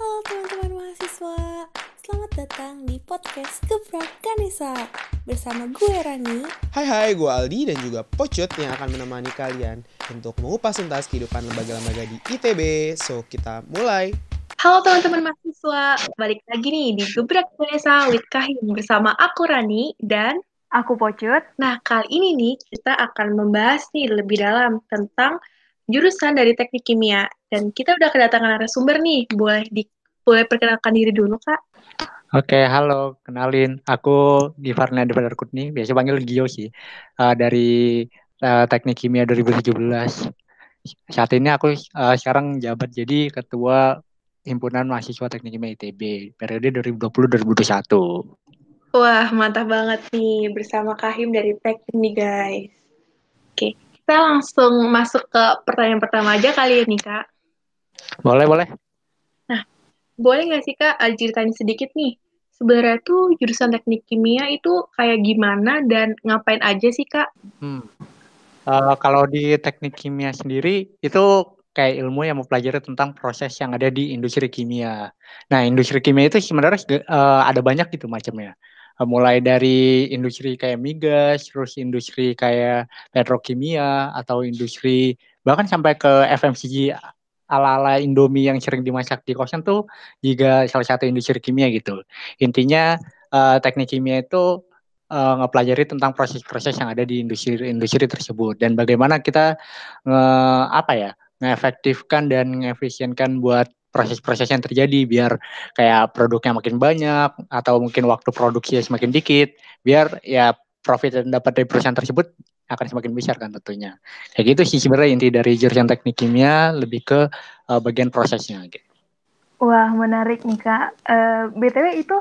Halo teman-teman mahasiswa, selamat datang di podcast Gebrak Kanisa Bersama gue Rani Hai hai, gue Aldi dan juga Pocut yang akan menemani kalian untuk mengupas tuntas kehidupan lembaga-lembaga di ITB. So, kita mulai. Halo teman-teman mahasiswa, balik lagi nih di Gebrak Kanisa with Kahim bersama aku Rani dan Aku Pocut. Nah, kali ini nih kita akan membahas nih lebih dalam tentang jurusan dari teknik kimia. Dan kita udah kedatangan narasumber nih, boleh di boleh perkenalkan diri dulu, Kak? Oke, halo, kenalin. Aku Givarna Devadar Kutni, biasa panggil Gio sih, uh, dari uh, Teknik Kimia 2017. Saat ini aku uh, sekarang jabat jadi Ketua Himpunan Mahasiswa Teknik Kimia ITB, periode 2020-2021. Wah, mantap banget nih bersama Kahim dari Teknik nih, guys. Kita langsung masuk ke pertanyaan pertama aja kali ya nih, Kak. Boleh, boleh. Boleh nggak sih Kak, ceritain sedikit nih, sebenarnya tuh jurusan teknik kimia itu kayak gimana dan ngapain aja sih Kak? Hmm. Uh, kalau di teknik kimia sendiri, itu kayak ilmu yang mempelajari tentang proses yang ada di industri kimia. Nah, industri kimia itu sebenarnya uh, ada banyak gitu macamnya. Uh, mulai dari industri kayak migas, terus industri kayak petrokimia, atau industri bahkan sampai ke FMCG ala-ala Indomie yang sering dimasak di kosan tuh juga salah satu industri kimia gitu. Intinya uh, teknik kimia itu uh, ngepelajari tentang proses-proses yang ada di industri-industri tersebut dan bagaimana kita nge, apa ya ngefektifkan dan ngefisienkan buat proses-proses yang terjadi biar kayak produknya makin banyak atau mungkin waktu produksi semakin dikit biar ya profit yang dapat dari perusahaan tersebut akan semakin besar kan tentunya. Kayak gitu sih sebenarnya inti dari jurusan teknik kimia lebih ke uh, bagian prosesnya gitu. Wah, menarik nih Kak. Uh, BTW itu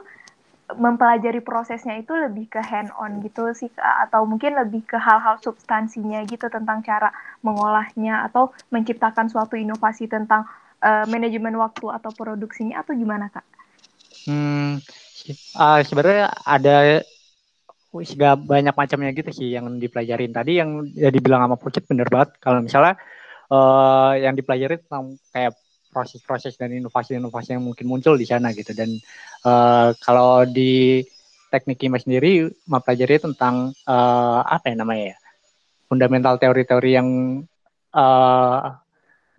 mempelajari prosesnya itu lebih ke hand on gitu sih Kak atau mungkin lebih ke hal-hal substansinya gitu tentang cara mengolahnya atau menciptakan suatu inovasi tentang uh, manajemen waktu atau produksinya atau gimana Kak? Hmm, uh, sebenarnya ada gak banyak macamnya gitu sih yang dipelajarin. Tadi yang ya dibilang sama Pucet bener banget. Kalau misalnya uh, yang dipelajari tentang kayak proses-proses dan inovasi-inovasi yang mungkin muncul di sana gitu. Dan uh, kalau di teknik kimia sendiri mempelajari tentang uh, apa ya namanya ya fundamental teori-teori yang uh,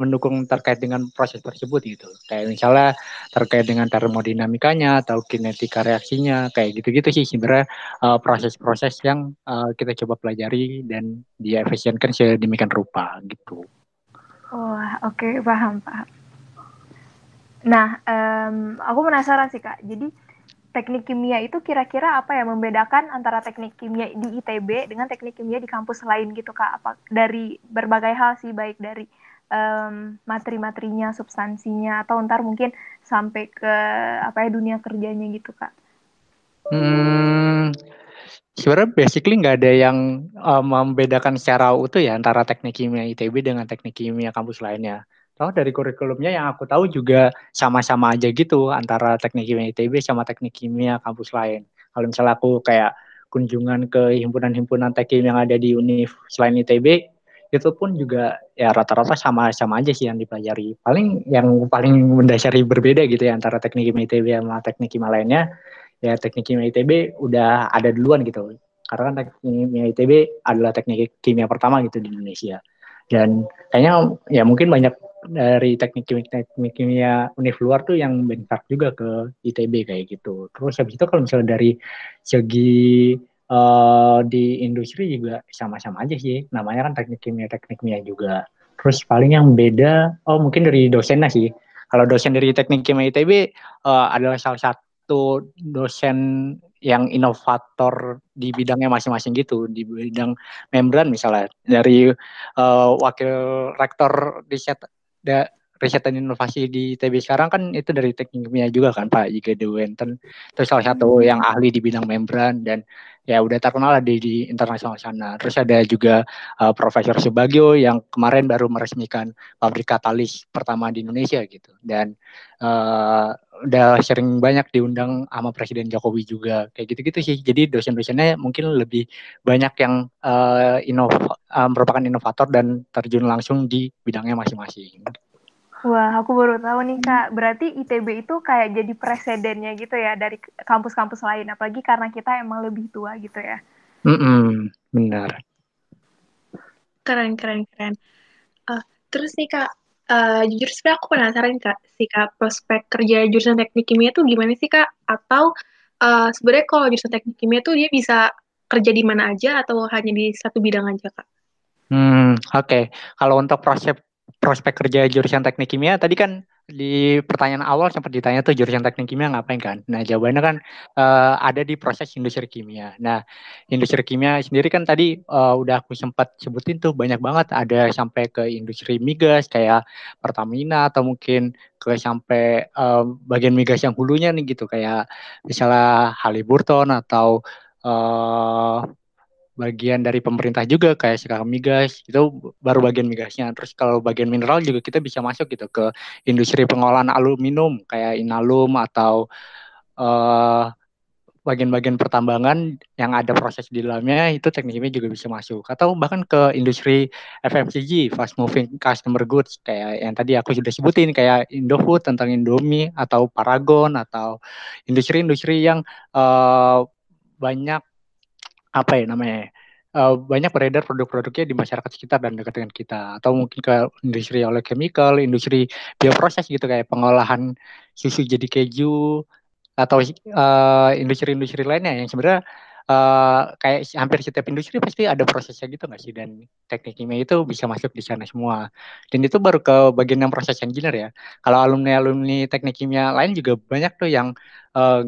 mendukung terkait dengan proses tersebut gitu. Kayak misalnya terkait dengan termodinamikanya atau kinetika reaksinya, kayak gitu-gitu sih sebenarnya uh, proses-proses yang uh, kita coba pelajari dan diefisienkan sedemikian rupa gitu. Wah, oh, oke, okay, paham, paham. Nah, um, aku penasaran sih Kak. Jadi teknik kimia itu kira-kira apa ya membedakan antara teknik kimia di ITB dengan teknik kimia di kampus lain gitu Kak? Apa dari berbagai hal sih baik dari um, materi-materinya, substansinya, atau ntar mungkin sampai ke apa ya dunia kerjanya gitu kak? Hmm, sebenarnya basically nggak ada yang um, membedakan secara utuh ya antara teknik kimia ITB dengan teknik kimia kampus lainnya. Tahu dari kurikulumnya yang aku tahu juga sama-sama aja gitu antara teknik kimia ITB sama teknik kimia kampus lain. Kalau misalnya aku kayak kunjungan ke himpunan-himpunan teknik yang ada di univ selain ITB, itu pun juga ya rata-rata sama-sama aja sih yang dipelajari. Paling yang paling mendasari berbeda gitu ya antara teknik kimia ITB sama teknik kimia lainnya, ya teknik kimia ITB udah ada duluan gitu. Karena kan teknik kimia ITB adalah teknik kimia pertama gitu di Indonesia. Dan kayaknya ya mungkin banyak dari teknik kimia, teknik kimia univ luar tuh yang bentar juga ke ITB kayak gitu. Terus habis itu kalau misalnya dari segi uh, di industri juga sama-sama aja sih. Namanya kan teknik kimia, teknik kimia juga. Terus paling yang beda, oh mungkin dari dosennya sih. Kalau dosen dari teknik kimia ITB uh, eh, adalah salah satu dosen yang inovator di bidangnya masing-masing gitu, di bidang membran misalnya. Dari uh, wakil rektor riset da, riset dan inovasi di ITB sekarang kan itu dari teknik kimia juga kan Pak Jika Dewenten. Itu salah satu hmm. yang ahli di bidang membran dan ya udah terkenal lah di, di internasional sana. Terus ada juga uh, Profesor Subagio yang kemarin baru meresmikan pabrik katalis pertama di Indonesia gitu. Dan uh, udah sering banyak diundang sama Presiden Jokowi juga kayak gitu-gitu sih. Jadi dosen-dosennya mungkin lebih banyak yang uh, inov uh, merupakan inovator dan terjun langsung di bidangnya masing-masing. Wah, aku baru tahu nih Kak. Berarti ITB itu kayak jadi presidennya gitu ya dari kampus-kampus lain. Apalagi karena kita emang lebih tua gitu ya. Mm -mm, benar. Keren, keren, keren. Uh, terus nih Kak, uh, jujur sebenarnya aku penasaran Kak, sih Kak, prospek kerja jurusan teknik kimia tuh gimana sih Kak? Atau uh, sebenarnya kalau jurusan teknik kimia tuh dia bisa kerja di mana aja atau hanya di satu bidang aja Kak? Hmm, oke. Okay. Kalau untuk prospek prospek kerja jurusan teknik kimia tadi kan di pertanyaan awal sempat ditanya tuh jurusan teknik kimia ngapain kan? Nah jawabannya kan uh, ada di proses industri kimia. Nah industri kimia sendiri kan tadi uh, udah aku sempat sebutin tuh banyak banget ada sampai ke industri migas kayak Pertamina atau mungkin ke sampai uh, bagian migas yang hulunya nih gitu kayak misalnya Halliburton atau uh, bagian dari pemerintah juga kayak sekarang migas itu baru bagian migasnya. Terus kalau bagian mineral juga kita bisa masuk gitu ke industri pengolahan aluminium kayak inalum atau uh, bagian-bagian pertambangan yang ada proses di dalamnya itu teknik kimia juga bisa masuk. Atau bahkan ke industri FMCG fast moving customer goods kayak yang tadi aku sudah sebutin kayak Indofood tentang Indomie atau Paragon atau industri-industri yang uh, banyak apa ya namanya uh, banyak beredar produk-produknya di masyarakat sekitar dan dekat dengan kita. Atau mungkin ke industri chemical, industri bioproses gitu kayak pengolahan susu jadi keju atau uh, industri-industri lainnya yang sebenarnya uh, kayak hampir setiap industri pasti ada prosesnya gitu nggak sih? Dan teknik kimia itu bisa masuk di sana semua. Dan itu baru ke bagian yang proses engineer ya. Kalau alumni alumni teknik kimia lain juga banyak tuh yang uh,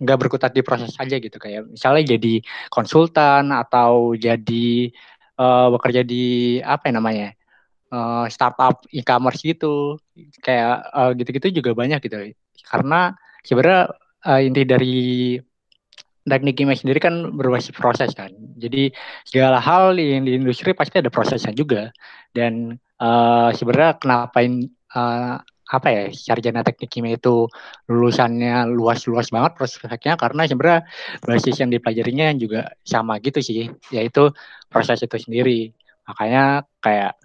nggak berkutat di proses aja gitu kayak misalnya jadi konsultan atau jadi uh, bekerja di apa ya namanya uh, startup e-commerce gitu. Kayak uh, gitu-gitu juga banyak gitu. Karena sebenarnya uh, inti dari teknik kimia sendiri kan berbasis proses kan. Jadi segala hal di, di industri pasti ada prosesnya juga. Dan uh, sebenarnya kenapa uh, apa ya sarjana teknik kimia itu lulusannya luas-luas banget prospeknya karena sebenarnya basis yang dipelajarinya juga sama gitu sih yaitu proses itu sendiri. Makanya kayak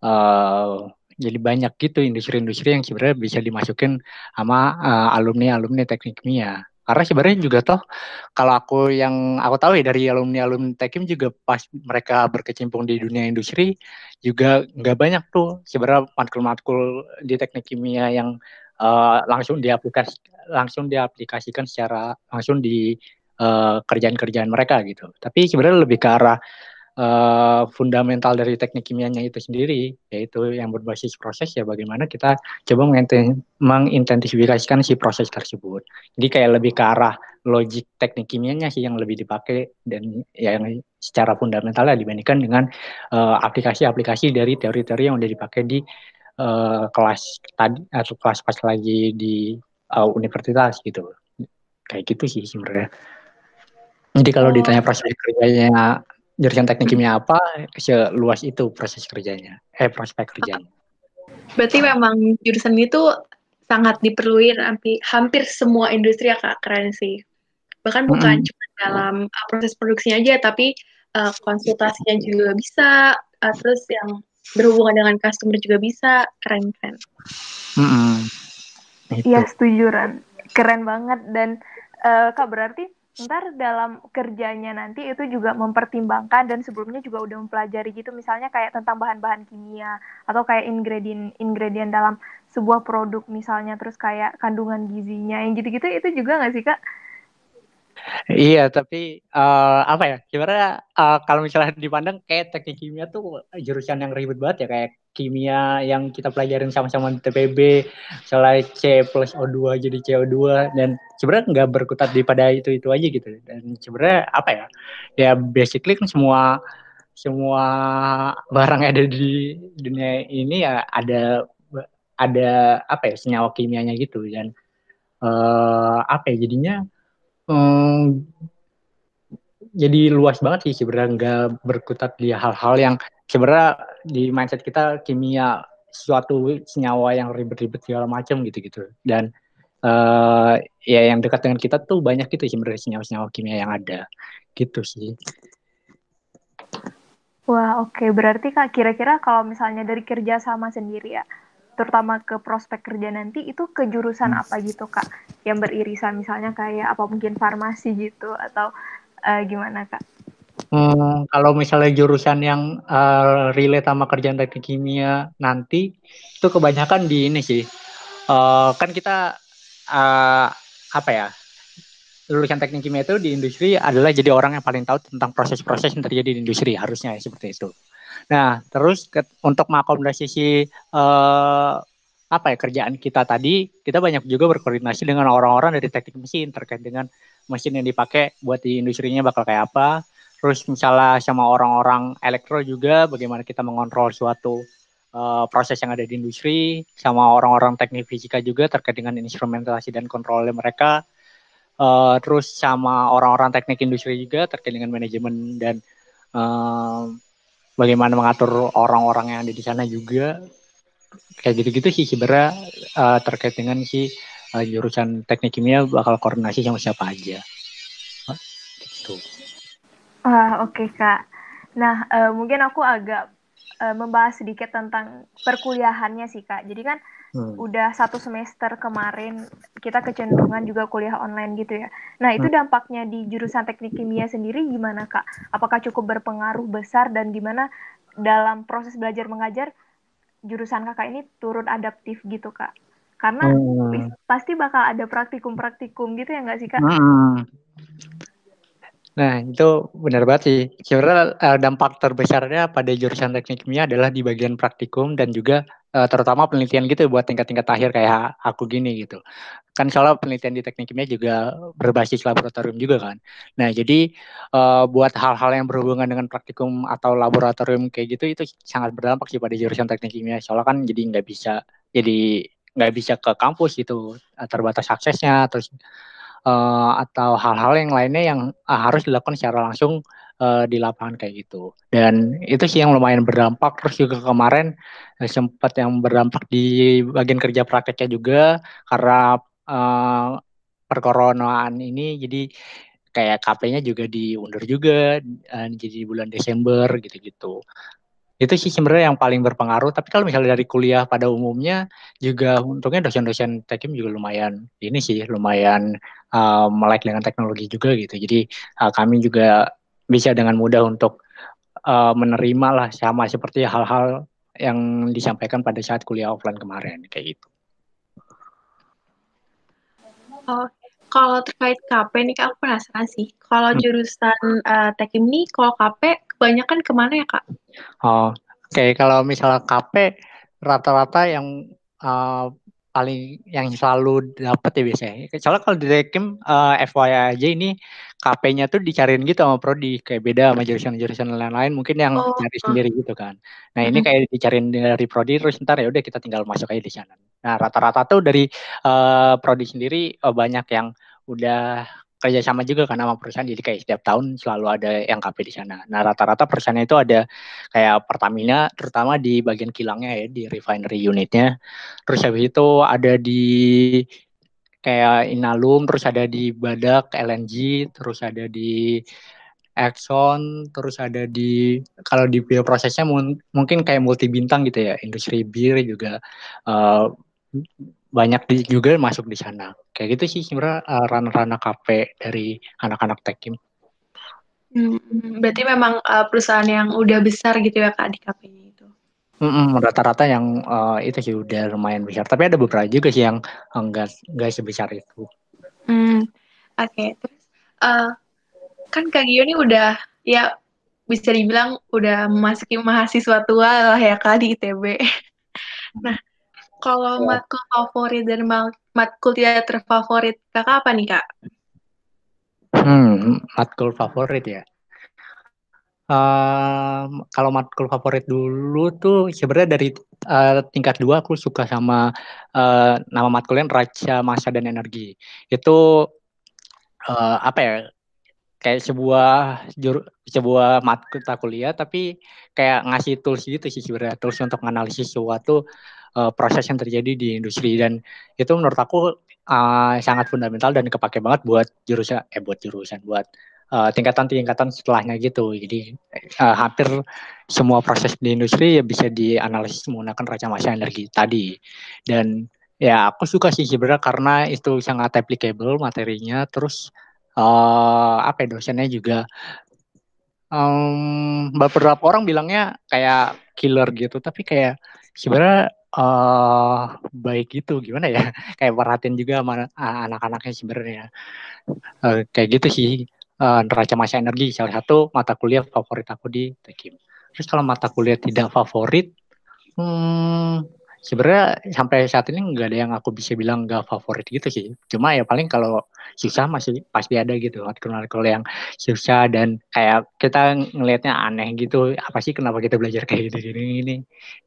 uh, jadi banyak gitu industri-industri yang sebenarnya bisa dimasukin sama uh, alumni alumni teknik kimia karena sebenarnya juga toh kalau aku yang aku tahu ya dari alumni alumni Tekim juga pas mereka berkecimpung di dunia industri juga nggak banyak tuh sebenarnya matkul-matkul di teknik kimia yang uh, langsung diaplikasi langsung diaplikasikan secara langsung di uh, kerjaan-kerjaan mereka gitu. Tapi sebenarnya lebih ke arah uh, fundamental dari teknik kimianya itu sendiri, yaitu yang berbasis proses ya bagaimana kita coba mengintensifkan si proses tersebut. Jadi kayak lebih ke arah logik teknik kimianya sih yang lebih dipakai dan ya yang secara fundamental ya dibandingkan dengan eh, aplikasi-aplikasi uh, dari teori-teori yang udah dipakai di uh, kelas tadi atau kelas pas lagi di uh, universitas gitu. Kayak gitu sih sebenarnya. Jadi kalau oh. ditanya proses kerjanya jurusan teknik kimia apa seluas itu proses kerjanya? Eh prospek kerjanya. Berarti memang jurusan itu sangat diperluin hampir hampir semua industri ya kak. Keren sih. Bahkan bukan mm -hmm. cuma dalam uh, proses produksinya aja tapi uh, konsultasinya juga bisa uh, terus yang berhubungan dengan customer juga bisa. Keren keren. Mm -hmm. Iya setuju Ran. Keren banget. Dan uh, kak berarti ntar dalam kerjanya nanti itu juga mempertimbangkan dan sebelumnya juga udah mempelajari gitu. Misalnya kayak tentang bahan-bahan kimia atau kayak ingredient ingredient dalam sebuah produk misalnya. Terus kayak kandungan gizinya yang gitu-gitu. Itu juga nggak sih kak? Iya, tapi uh, apa ya? Sebenarnya uh, kalau misalnya dipandang kayak teknik kimia tuh jurusan yang ribet banget ya kayak kimia yang kita pelajarin sama-sama di TPB, plus O2 jadi CO2 dan sebenarnya nggak berkutat di pada itu-itu aja gitu. Dan sebenarnya apa ya? Ya basically kan semua semua barang yang ada di dunia ini ya ada ada apa ya senyawa kimianya gitu dan uh, apa ya jadinya um, jadi luas banget sih sebenarnya nggak berkutat di hal-hal yang sebenarnya di mindset kita kimia suatu senyawa yang ribet-ribet segala macam gitu-gitu dan uh, ya yang dekat dengan kita tuh banyak gitu sebenarnya senyawa-senyawa kimia yang ada gitu sih. Wah oke okay. berarti kak kira-kira kalau misalnya dari kerja sama sendiri ya terutama ke prospek kerja nanti itu ke jurusan hmm. apa gitu kak yang beririsan misalnya kayak apa mungkin farmasi gitu atau uh, gimana kak? Hmm, kalau misalnya jurusan yang uh, relate sama kerjaan teknik kimia nanti itu kebanyakan di ini sih uh, kan kita uh, apa ya lulusan teknik kimia itu di industri adalah jadi orang yang paling tahu tentang proses-proses yang terjadi di industri harusnya ya, seperti itu. Nah, terus ke, untuk mengakomodasi uh, apa ya kerjaan kita tadi, kita banyak juga berkoordinasi dengan orang-orang dari teknik mesin terkait dengan mesin yang dipakai buat di industrinya bakal kayak apa. Terus misalnya sama orang-orang elektro juga bagaimana kita mengontrol suatu uh, proses yang ada di industri, sama orang-orang teknik fisika juga terkait dengan instrumentasi dan kontrolnya mereka. Uh, terus sama orang-orang teknik industri juga terkait dengan manajemen dan uh, bagaimana mengatur orang-orang yang ada di sana juga kayak gitu-gitu sih sebenarnya uh, terkait dengan si uh, jurusan teknik kimia bakal koordinasi sama siapa aja gitu. Ah oke okay, kak. Nah uh, mungkin aku agak uh, membahas sedikit tentang perkuliahannya sih kak. Jadi kan hmm. udah satu semester kemarin kita kecenderungan juga kuliah online gitu ya. Nah itu hmm. dampaknya di jurusan teknik kimia sendiri gimana kak? Apakah cukup berpengaruh besar dan gimana dalam proses belajar mengajar jurusan kakak ini turun adaptif gitu kak? Karena hmm. pasti bakal ada praktikum-praktikum gitu ya nggak sih kak? Hmm. Nah, itu benar banget sih. Sebenarnya uh, dampak terbesarnya pada jurusan teknik kimia adalah di bagian praktikum dan juga uh, terutama penelitian gitu buat tingkat-tingkat akhir kayak aku gini gitu. Kan soalnya penelitian di teknik kimia juga berbasis laboratorium juga kan. Nah, jadi uh, buat hal-hal yang berhubungan dengan praktikum atau laboratorium kayak gitu itu sangat berdampak sih pada jurusan teknik kimia. Soalnya kan jadi nggak bisa jadi nggak bisa ke kampus gitu, terbatas aksesnya terus uh, atau hal-hal yang lainnya yang uh, harus dilakukan secara langsung uh, di lapangan kayak gitu. Dan itu sih yang lumayan berdampak. Terus juga kemarin uh, sempat yang berdampak di bagian kerja prakteknya juga karena uh, perkoronaan ini jadi kayak KP-nya juga diundur juga uh, jadi bulan Desember gitu-gitu itu sih sebenarnya yang paling berpengaruh tapi kalau misalnya dari kuliah pada umumnya juga untungnya dosen-dosen tekim juga lumayan ini sih lumayan uh, melek dengan teknologi juga gitu jadi uh, kami juga bisa dengan mudah untuk uh, menerima lah sama seperti hal-hal yang disampaikan pada saat kuliah offline kemarin kayak gitu. Oh, kalau terkait KP nih kak, aku penasaran sih. Kalau hmm. jurusan uh, tekim nih, kalau KP kebanyakan ke mana ya kak? Oh, oke. Okay. Kalau misalnya KP rata-rata yang uh, paling yang selalu dapat ya biasanya. Soalnya kalau di Tekim uh, eh, FYI aja ini KP-nya tuh dicariin gitu sama prodi kayak beda sama jurusan-jurusan lain-lain mungkin yang oh, cari sendiri gitu kan. Nah, ini kayak dicariin dari prodi terus ntar ya udah kita tinggal masuk aja di sana. Nah, rata-rata tuh dari uh, prodi sendiri uh, banyak yang udah kerja sama juga kan sama perusahaan jadi kayak setiap tahun selalu ada yang KP di sana. Nah rata-rata perusahaan itu ada kayak Pertamina terutama di bagian kilangnya ya di refinery unitnya. Terus habis itu ada di kayak Inalum, terus ada di Badak LNG, terus ada di Exxon, terus ada di kalau di bioprosesnya mungkin kayak multi bintang gitu ya, industri bir juga uh, banyak di, juga masuk di sana. Kayak gitu sih sebenarnya uh, ranah-ranah KP dari anak-anak tekim. Hmm, berarti memang uh, perusahaan yang udah besar gitu ya kak di KP-nya itu. Mm rata-rata yang uh, itu sih udah lumayan besar. Tapi ada beberapa juga sih yang enggak enggak sebesar itu. Hmm, oke. Okay. Terus uh, kan kak Gio ini udah ya bisa dibilang udah memasuki mahasiswa tua lah ya kak di ITB. nah kalau ya. matkul favorit dan matkul tidak terfavorit kakak apa nih kak? Hmm, matkul favorit ya. Uh, kalau matkul favorit dulu tuh sebenarnya dari uh, tingkat dua aku suka sama uh, nama matkulnya Raja Masa dan Energi. Itu uh, apa ya? Kayak sebuah jur, sebuah matkul kuliah tapi kayak ngasih tools gitu sih sebenarnya tools untuk menganalisis sesuatu uh, proses yang terjadi di industri dan itu menurut aku uh, sangat fundamental dan kepake banget buat jurusan eh buat jurusan buat uh, tingkatan-tingkatan setelahnya gitu. Jadi uh, hampir semua proses di industri ya bisa dianalisis menggunakan racamasa energi tadi. Dan ya aku suka sih sebenarnya karena itu sangat applicable materinya. Terus uh, apa ya dosennya juga um, beberapa orang bilangnya kayak killer gitu, tapi kayak sebenarnya uh, baik gitu. Gimana ya? Kayak perhatian juga sama anak-anaknya sebenarnya. Uh, kayak gitu sih. Uh, neraca masa energi salah satu mata kuliah favorit aku di Tekim. Terus kalau mata kuliah tidak favorit hmm, sebenarnya sampai saat ini nggak ada yang aku bisa bilang nggak favorit gitu sih. Cuma ya paling kalau susah masih pasti ada gitu artikel-artikel yang susah dan kayak kita ngelihatnya aneh gitu. Apa sih kenapa kita belajar kayak gitu gini ini?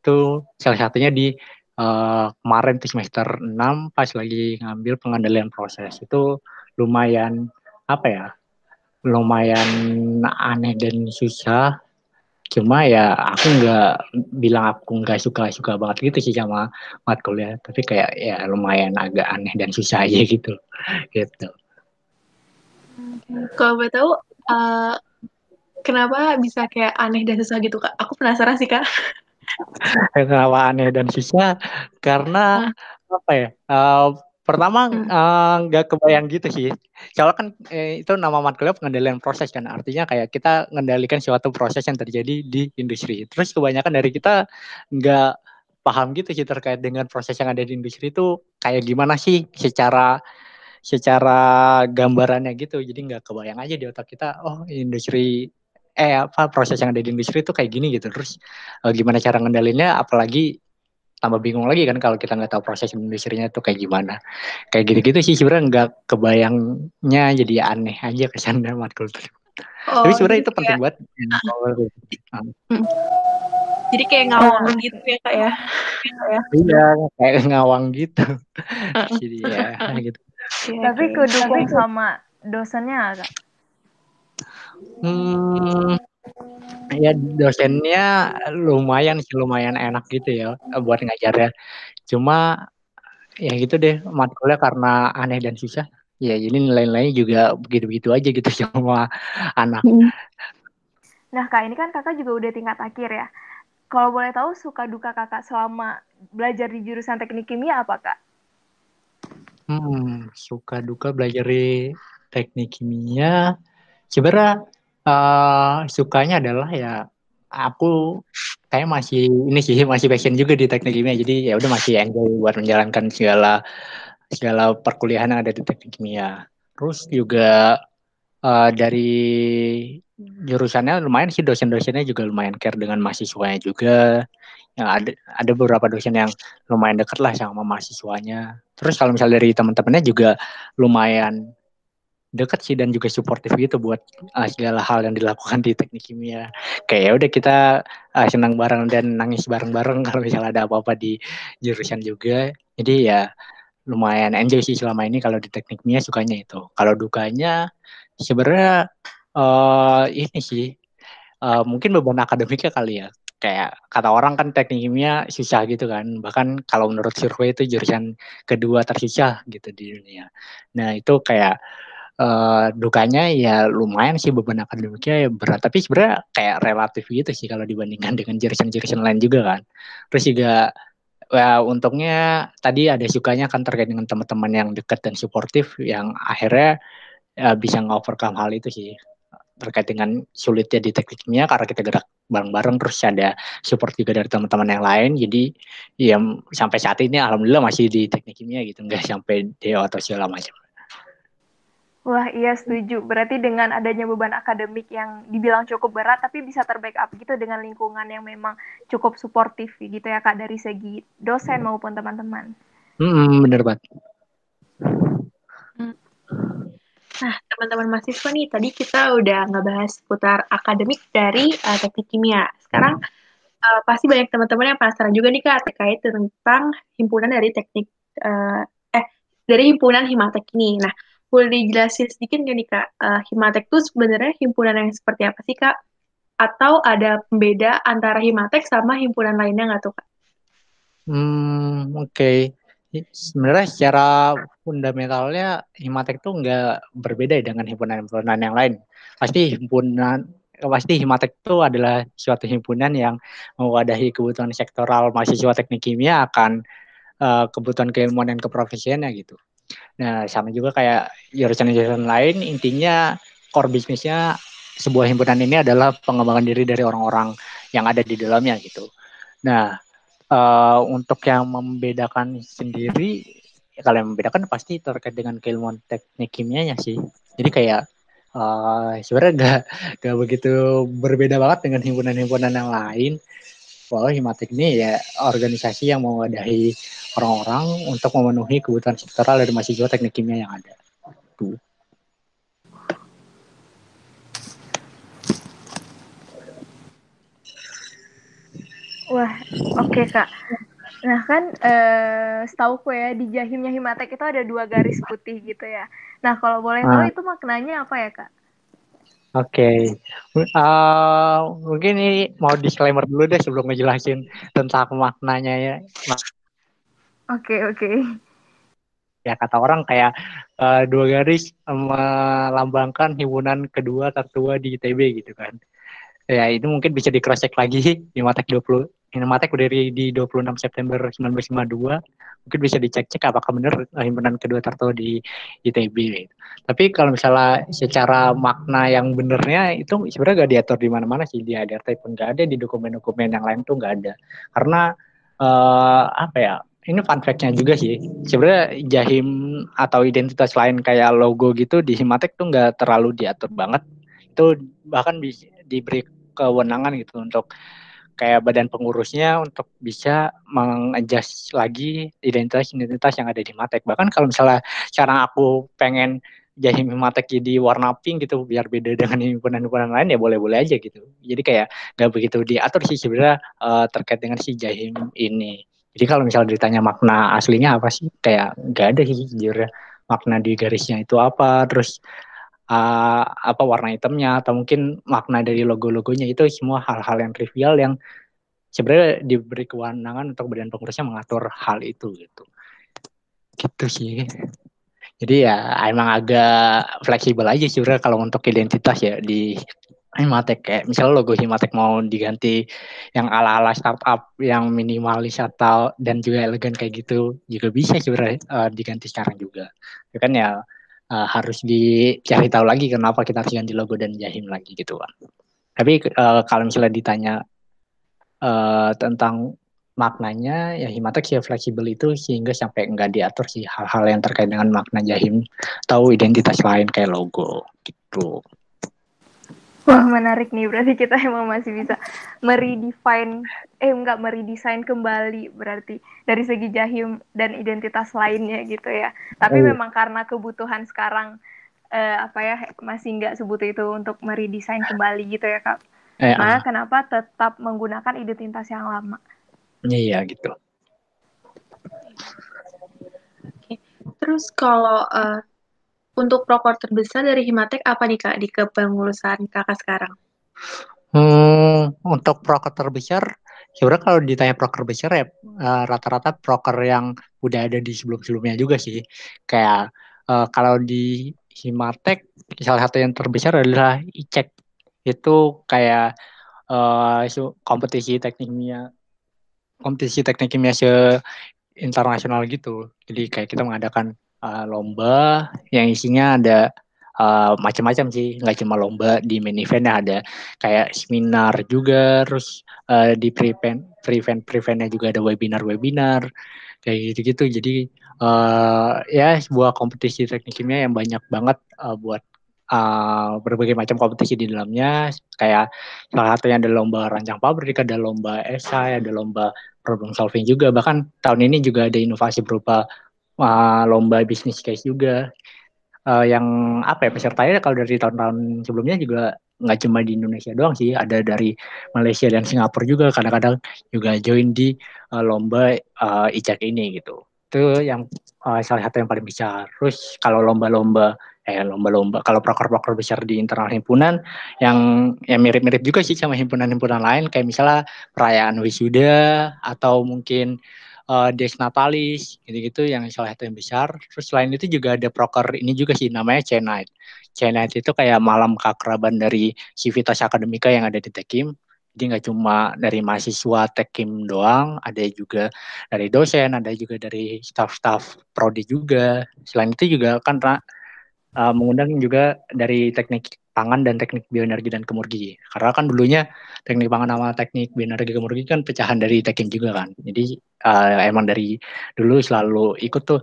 Itu salah satunya di uh, kemarin tuh semester 6 pas lagi ngambil pengendalian proses itu lumayan apa ya? Lumayan aneh dan susah cuma ya aku nggak bilang aku nggak suka suka banget gitu sih sama matkul ya tapi kayak ya lumayan agak aneh dan susah aja gitu. Gitu. Kalau boleh tahu uh, kenapa bisa kayak aneh dan susah gitu kak? Aku penasaran sih kak. Kenapa aneh dan susah? Karena apa ya uh, Pertama hmm. Eh, nggak uh, kebayang gitu sih. Soalnya kan eh, itu nama matkulnya pengendalian proses kan. Artinya kayak kita mengendalikan suatu proses yang terjadi di industri. Terus kebanyakan dari kita nggak paham gitu sih terkait dengan proses yang ada di industri itu kayak gimana sih secara secara gambarannya gitu. Jadi nggak kebayang aja di otak kita, oh industri eh apa proses yang ada di industri itu kayak gini gitu. Terus uh, gimana cara ngendalinnya apalagi tambah bingung lagi kan kalau kita nggak tahu proses industrinya itu kayak gimana. Kayak gitu-gitu sih sebenarnya nggak kebayangnya jadi aneh aja kesannya matkul Oh, Tapi sebenarnya itu penting buat hmm. Jadi kayak ngawang oh. gitu ya kak ya? Iya, kayak ngawang gitu. jadi ya gitu. Tapi kedukung sama dosennya kak? Hmm, Ya dosennya lumayan sih, lumayan enak gitu ya buat ngajarnya. Cuma ya gitu deh matkulnya karena aneh dan susah. Ya jadi nilai-nilainya juga begitu-begitu aja gitu semua anak. Hmm. Nah kak ini kan kakak juga udah tingkat akhir ya. Kalau boleh tahu suka duka kakak selama belajar di jurusan teknik kimia apa kak? Hmm, suka duka belajar di teknik kimia. Sebenarnya uh, sukanya adalah ya aku kayak masih ini sih masih passion juga di teknik kimia. Jadi ya udah masih enjoy buat menjalankan segala segala perkuliahan yang ada di teknik kimia. Terus juga uh, dari jurusannya lumayan sih dosen-dosennya juga lumayan care dengan mahasiswanya juga. Yang ada ada beberapa dosen yang lumayan dekat lah sama mahasiswanya. Terus kalau misalnya dari teman-temannya juga lumayan dekat sih dan juga suportif gitu buat uh, segala hal yang dilakukan di teknik kimia. Kayak ya udah kita uh, senang bareng dan nangis bareng-bareng kalau misalnya ada apa-apa di jurusan juga. Jadi ya lumayan enjoy sih selama ini kalau di teknik kimia sukanya itu. Kalau dukanya sebenarnya uh, ini sih uh, mungkin beban akademiknya kali ya. Kayak kata orang kan teknik kimia susah gitu kan. Bahkan kalau menurut survei itu jurusan kedua tersusah gitu di dunia. Nah, itu kayak uh, dukanya ya lumayan sih beban akademiknya ya berat. Tapi sebenarnya kayak relatif gitu sih kalau dibandingkan dengan jurusan-jurusan lain juga kan. Terus juga ya untungnya tadi ada sukanya kan terkait dengan teman-teman yang dekat dan suportif yang akhirnya ya, bisa nge-overcome hal itu sih. Terkait dengan sulitnya di teknik kimia karena kita gerak bareng-bareng terus ada support juga dari teman-teman yang lain. Jadi ya sampai saat ini alhamdulillah masih di teknik kimia gitu nggak sampai deo atau segala macam Wah, iya setuju. Berarti dengan adanya beban akademik yang dibilang cukup berat, tapi bisa terbackup gitu dengan lingkungan yang memang cukup suportif gitu ya Kak, dari segi dosen maupun teman-teman. Hmm, bener banget. Hmm. Nah, teman-teman mahasiswa nih, tadi kita udah ngebahas seputar akademik dari uh, teknik kimia. Sekarang uh, pasti banyak teman-teman yang penasaran juga nih Kak, terkait tentang himpunan dari teknik, uh, eh, dari himpunan Himatek ini. Nah, boleh dijelasin sedikit nggak nih kak, uh, Himatek itu sebenarnya himpunan yang seperti apa sih kak? Atau ada pembeda antara Himatek sama himpunan lainnya nggak tuh kak? Hmm, oke. Okay. sebenarnya secara fundamentalnya Himatek tuh nggak berbeda dengan himpunan-himpunan yang lain. Pasti himpunan pasti Himatek itu adalah suatu himpunan yang mewadahi kebutuhan sektoral mahasiswa teknik kimia akan uh, kebutuhan keilmuan dan keprofesiannya gitu. Nah, sama juga kayak jurusan-jurusan lain, intinya core bisnisnya sebuah himpunan ini adalah pengembangan diri dari orang-orang yang ada di dalamnya gitu. Nah, uh, untuk yang membedakan sendiri, ya kalau yang membedakan pasti terkait dengan keilmuan teknik kimianya sih. Jadi kayak uh, sebenarnya gak, gak begitu berbeda banget dengan himpunan-himpunan yang lain. Walau Himatek ini ya organisasi yang mewadahi orang-orang untuk memenuhi kebutuhan sektoral dari mahasiswa teknik kimia yang ada. Tuh. Wah, oke okay, kak. Nah kan, eh, setauku ya di jahimnya Himatek itu ada dua garis putih gitu ya. Nah kalau boleh tahu ah. itu maknanya apa ya kak? Oke, okay. uh, mungkin ini mau disclaimer dulu deh sebelum ngejelasin tentang maknanya ya. Oke okay, oke. Okay. Ya kata orang kayak uh, dua garis melambangkan himpunan kedua tertua di ITB gitu kan. Ya itu mungkin bisa di cross check lagi di Matek 20 Hinamatek dari di 26 September 1952 mungkin bisa dicek-cek apakah benar himpunan kedua tertua di ITB. Tapi kalau misalnya secara makna yang benernya itu sebenarnya gak diatur di mana-mana sih di ADRT pun gak ada di dokumen-dokumen yang lain tuh gak ada. Karena uh, apa ya? Ini fun fact-nya juga sih. Sebenarnya Jahim atau identitas lain kayak logo gitu di Himatek tuh nggak terlalu diatur banget. Itu bahkan di, diberi kewenangan gitu untuk kayak badan pengurusnya untuk bisa mengadjust lagi identitas-identitas yang ada di Matek. Bahkan kalau misalnya cara aku pengen Jahim Matek jadi warna pink gitu biar beda dengan himpunan-himpunan lain ya boleh-boleh aja gitu. Jadi kayak gak begitu diatur sih sebenarnya uh, terkait dengan si Jahim ini. Jadi kalau misalnya ditanya makna aslinya apa sih kayak gak ada sih jujur makna di garisnya itu apa terus uh, apa warna hitamnya atau mungkin makna dari logo-logonya itu semua hal-hal yang trivial yang sebenarnya diberi kewenangan untuk badan pengurusnya mengatur hal itu gitu. Gitu sih. Jadi ya emang agak fleksibel aja sih kalau untuk identitas ya di Himatek. Kayak misalnya logo Himatek mau diganti yang ala-ala startup yang minimalis atau dan juga elegan kayak gitu juga bisa sebenarnya uh, diganti sekarang juga. Ya kan ya uh, harus dicari tahu lagi kenapa kita harus ganti logo dan jahim lagi gitu kan. Tapi uh, kalau misalnya ditanya uh, tentang maknanya ya Himatek ya fleksibel itu sehingga sampai enggak diatur sih hal-hal yang terkait dengan makna jahim atau identitas lain kayak logo gitu. Wah menarik nih, berarti kita emang masih bisa meredefine, eh enggak meredesain kembali berarti dari segi jahim dan identitas lainnya gitu ya. Tapi oh. memang karena kebutuhan sekarang eh, apa ya masih enggak sebutuh itu untuk meredesain kembali gitu ya kak. Eh, nah, uh. kenapa tetap menggunakan identitas yang lama? Iya gitu. Oke. Terus kalau uh, untuk prokor terbesar dari Himatek apa nih Kak di kepengurusan Kakak sekarang? Hmm, untuk proker terbesar, sebenarnya kalau ditanya proker besar ya uh, rata-rata proker yang udah ada di sebelum-sebelumnya juga sih. Kayak uh, kalau di Himatek salah satu yang terbesar adalah ICEK. Itu kayak uh, kompetisi teknik kimia kompetisi teknik kimia se internasional gitu. Jadi kayak kita mengadakan uh, lomba yang isinya ada uh, macam-macam sih. Nggak cuma lomba di main eventnya ada kayak seminar juga terus uh, di prevent prevent preventnya juga ada webinar webinar kayak gitu gitu jadi uh, ya sebuah kompetisi teknik kimia yang banyak banget uh, buat uh, berbagai macam kompetisi di dalamnya. Kayak salah satunya ada lomba rancang pabrik ada lomba esai ada lomba problem solving juga. Bahkan tahun ini juga ada inovasi berupa uh, lomba bisnis case juga. Uh, yang apa ya pesertanya kalau dari tahun-tahun sebelumnya juga nggak cuma di Indonesia doang sih ada dari Malaysia dan Singapura juga. Kadang-kadang juga join di uh, lomba uh, ICAK ini gitu. Itu yang uh, salah satu yang paling besar. Terus kalau lomba-lomba eh lomba-lomba kalau proker-proker besar di internal himpunan yang yang mirip-mirip juga sih sama himpunan-himpunan lain. Kayak misalnya perayaan wisuda atau mungkin uh, Dex Natalis gitu-gitu yang salah satu yang besar. Terus selain itu juga ada proker ini juga sih namanya C-Night. C-Night itu kayak malam keakraban dari Civitas Akademika yang ada di Tekim. Jadi nggak cuma dari mahasiswa Tekim doang, ada juga dari dosen, ada juga dari staff-staff prodi juga. Selain itu juga kan uh, mengundang juga dari teknik pangan dan teknik bioenergi dan kemurgi. Karena kan dulunya teknik pangan sama teknik bioenergi kemurgi kan pecahan dari teknik juga kan. Jadi uh, emang dari dulu selalu ikut tuh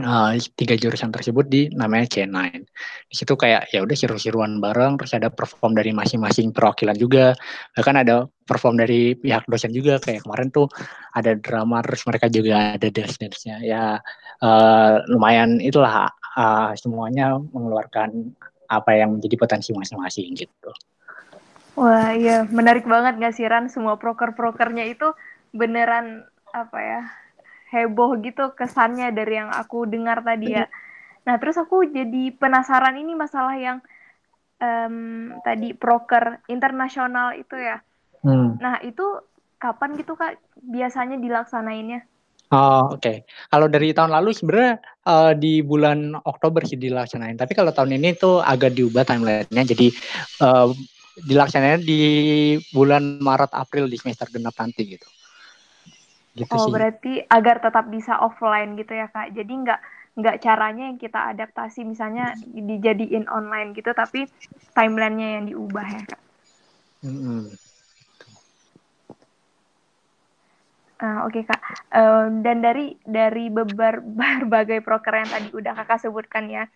uh, tiga jurusan tersebut di namanya C9. Di situ kayak ya udah seru-seruan bareng, terus ada perform dari masing-masing perwakilan juga. Bahkan ada perform dari pihak dosen juga kayak kemarin tuh ada drama terus mereka juga ada dance-dance-nya. Ya uh, lumayan itulah uh, semuanya mengeluarkan apa yang menjadi potensi masing-masing gitu. Wah iya menarik banget nggak sih Ran semua proker-prokernya itu beneran apa ya heboh gitu kesannya dari yang aku dengar tadi ya. Nah terus aku jadi penasaran ini masalah yang um, tadi proker internasional itu ya. Hmm. Nah itu kapan gitu kak biasanya dilaksanainnya? Oh, oke. Okay. Kalau dari tahun lalu sebenarnya uh, di bulan Oktober sih dilaksanain. Tapi kalau tahun ini tuh agak diubah timelinenya. Jadi uh, dilaksanain di bulan Maret April di semester genap nanti gitu. Gitu oh, sih. berarti agar tetap bisa offline gitu ya kak. Jadi nggak nggak caranya yang kita adaptasi misalnya dijadiin online gitu, tapi timelinenya yang diubah ya kak. Mm -hmm. Uh, Oke okay, kak, uh, dan dari dari beber, berbagai proker yang tadi udah kakak sebutkan ya,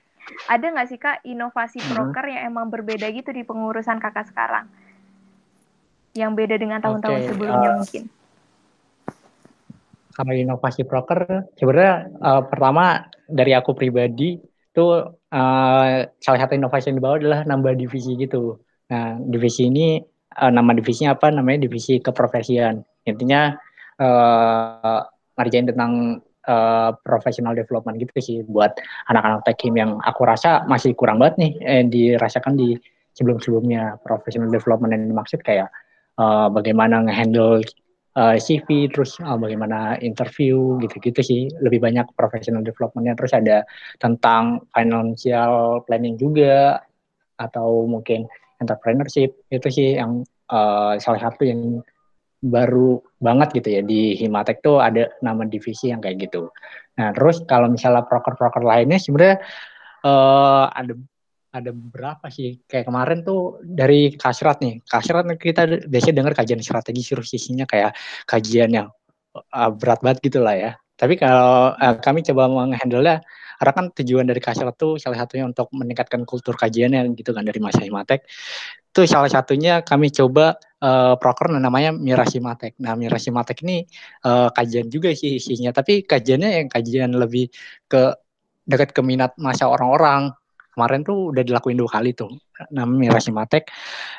ada nggak sih kak inovasi proker yang emang berbeda gitu di pengurusan kakak sekarang, yang beda dengan tahun-tahun okay, sebelumnya uh, mungkin? Kalau inovasi proker, sebenarnya uh, pertama dari aku pribadi itu uh, salah satu inovasi yang dibawa adalah nambah divisi gitu. Nah divisi ini uh, nama divisinya apa? Namanya divisi keprofesian. Intinya uh, ngerjain tentang uh, professional development gitu sih. Buat anak-anak tekim yang aku rasa masih kurang banget nih eh, dirasakan di sebelum-sebelumnya professional development yang dimaksud. Kayak uh, bagaimana ngehandle uh, CV terus uh, bagaimana interview gitu-gitu sih. Lebih banyak professional developmentnya. Terus ada tentang financial planning juga atau mungkin entrepreneurship. Itu sih yang uh, salah satu yang baru banget gitu ya. Di Himatek tuh ada nama divisi yang kayak gitu. Nah terus kalau misalnya proker-proker lainnya sebenarnya uh, ada ada berapa sih? Kayak kemarin tuh dari kasrat nih. Kasrat kita biasanya dengar kajian strategi suruh sisinya kayak kajian yang uh, berat banget gitu lah ya. Tapi kalau uh, kami coba menghandle karena kan tujuan dari kasrat tuh salah satunya untuk meningkatkan kultur kajiannya gitu kan dari masa Himatek itu salah satunya kami coba uh, proker namanya Mirasimatek. Nah, Mirasimatek ini uh, kajian juga sih isinya, tapi kajiannya yang kajian lebih ke dekat ke minat masa orang-orang. Kemarin tuh udah dilakuin dua kali tuh, namanya Mirasimatek.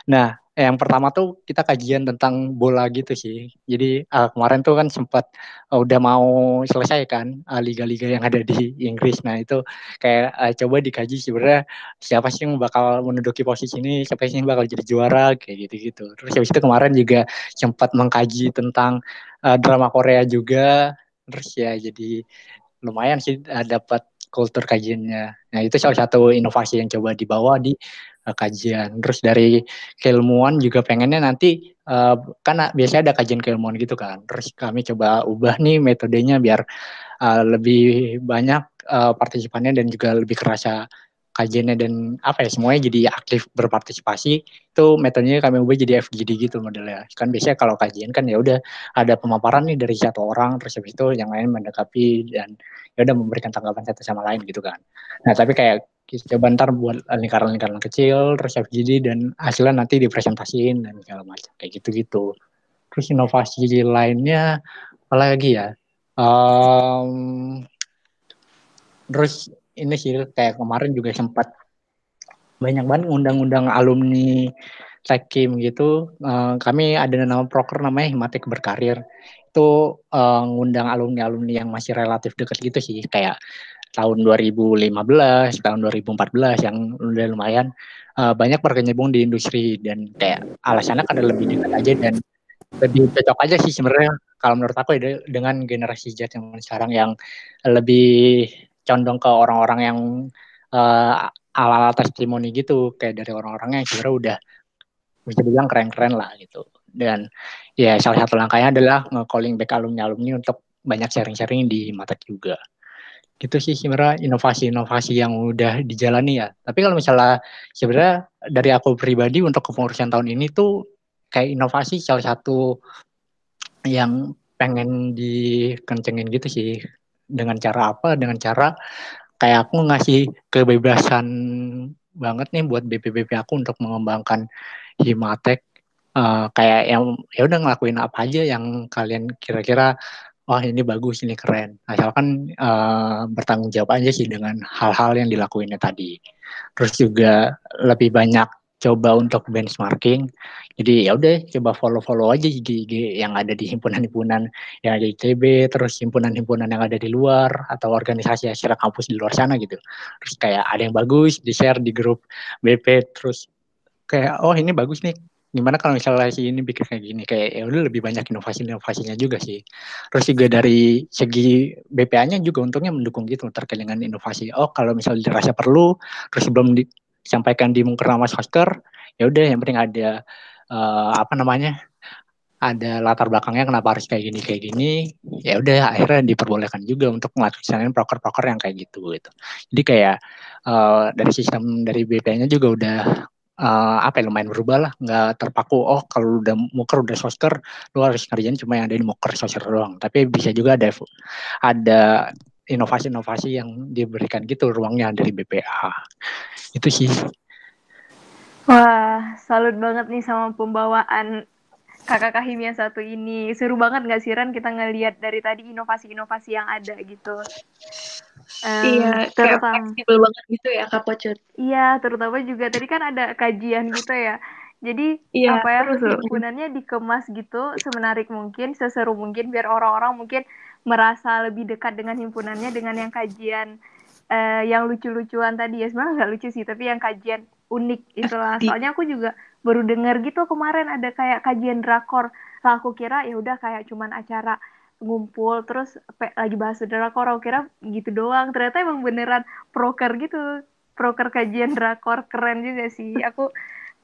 Nah, yang pertama tuh kita kajian tentang bola gitu sih. Jadi uh, kemarin tuh kan sempat uh, udah mau selesai kan liga-liga uh, yang ada di Inggris. Nah itu kayak uh, coba dikaji sebenarnya siapa sih yang bakal menduduki posisi ini, siapa sih yang bakal jadi juara kayak gitu-gitu. Terus habis itu kemarin juga sempat mengkaji tentang uh, drama Korea juga. Terus ya jadi lumayan sih uh, dapat kultur kajiannya. Nah itu salah satu inovasi yang coba dibawa di uh, kajian. Terus dari keilmuan juga pengennya nanti uh, kan biasanya ada kajian keilmuan gitu kan. Terus kami coba ubah nih metodenya biar uh, lebih banyak uh, partisipannya dan juga lebih kerasa kajiannya dan apa ya semuanya jadi aktif berpartisipasi itu metodenya kami ubah jadi FGD gitu modelnya kan biasanya kalau kajian kan ya udah ada pemaparan nih dari satu orang terus habis itu yang lain mendekapi dan ya udah memberikan tanggapan satu sama lain gitu kan. Nah tapi kayak coba ntar buat lingkaran-lingkaran kecil terus FGD dan hasilnya nanti dipresentasiin dan segala macam kayak gitu-gitu. Terus inovasi lainnya apa lagi ya? Um, terus ini sih kayak kemarin juga sempat banyak banget undang-undang alumni Tekim gitu. Uh, kami ada nama proker namanya Himatek Berkarir. Itu uh, ngundang alumni-alumni yang masih relatif dekat gitu sih. Kayak tahun 2015, tahun 2014 yang udah lumayan uh, banyak berkecimpung di industri dan kayak alasannya karena lebih dekat aja dan lebih cocok aja sih sebenarnya kalau menurut aku ya dengan generasi Z yang sekarang yang lebih condong ke orang-orang yang uh, ala-ala testimoni gitu kayak dari orang-orang yang sebenarnya udah bisa dibilang keren-keren lah gitu. Dan ya salah satu langkahnya adalah nge-calling back alumni-alumni untuk banyak sharing-sharing di Matek juga. Gitu sih sebenarnya inovasi-inovasi yang udah dijalani ya. Tapi kalau misalnya sebenarnya dari aku pribadi untuk kepengurusan tahun ini tuh kayak inovasi salah satu yang pengen dikencengin gitu sih. Dengan cara apa? Dengan cara kayak aku ngasih kebebasan banget nih buat BP-BP aku untuk mengembangkan Himatek uh, kayak yang ya udah ngelakuin apa aja yang kalian kira-kira wah ini bagus ini keren asalkan uh, bertanggung jawab aja sih dengan hal-hal yang dilakuinnya tadi terus juga lebih banyak coba untuk benchmarking. Jadi ya udah coba follow-follow aja IG-IG yang ada di himpunan-himpunan yang ada di ITB, terus himpunan-himpunan yang ada di luar atau organisasi acara kampus di luar sana gitu. Terus kayak ada yang bagus di-share di grup BP terus kayak oh ini bagus nih. Gimana kalau misalnya si ini bikin kayak gini kayak ya udah lebih banyak inovasi-inovasinya juga sih. Terus juga dari segi BPA-nya juga untungnya mendukung gitu terkait dengan inovasi. Oh kalau misalnya dirasa perlu terus belum di, disampaikan di nama Sosker ya udah yang penting ada uh, apa namanya ada latar belakangnya kenapa harus kayak gini kayak gini ya udah akhirnya diperbolehkan juga untuk melaksanakan proker-proker yang kayak gitu gitu jadi kayak uh, dari sistem dari BP-nya juga udah uh, apa ya lumayan berubah lah. Nggak terpaku oh kalau udah muker udah sosker lu harus ngerjain cuma yang ada di muker sosker doang. Tapi bisa juga ada ada inovasi-inovasi yang diberikan gitu ruangnya dari BPA itu sih. Wah salut banget nih sama pembawaan kakak Kahimia satu ini. Seru banget nggak sih Ran? Kita ngelihat dari tadi inovasi-inovasi yang ada gitu um, iya terutama fleksibel banget gitu ya kak Pocut iya terutama juga tadi kan ada kajian gitu ya. Jadi iya, apa ya himpunannya dikemas gitu semenarik mungkin, seseru mungkin biar orang-orang mungkin merasa lebih dekat dengan himpunannya dengan yang kajian uh, yang lucu-lucuan tadi ya. Sebenarnya nggak lucu sih tapi yang kajian unik itulah soalnya aku juga baru dengar gitu kemarin ada kayak kajian drakor. Lah aku kira ya udah kayak cuman acara ngumpul terus lagi bahas drakor aku kira gitu doang. Ternyata emang beneran proker gitu. Proker kajian drakor keren juga sih. Aku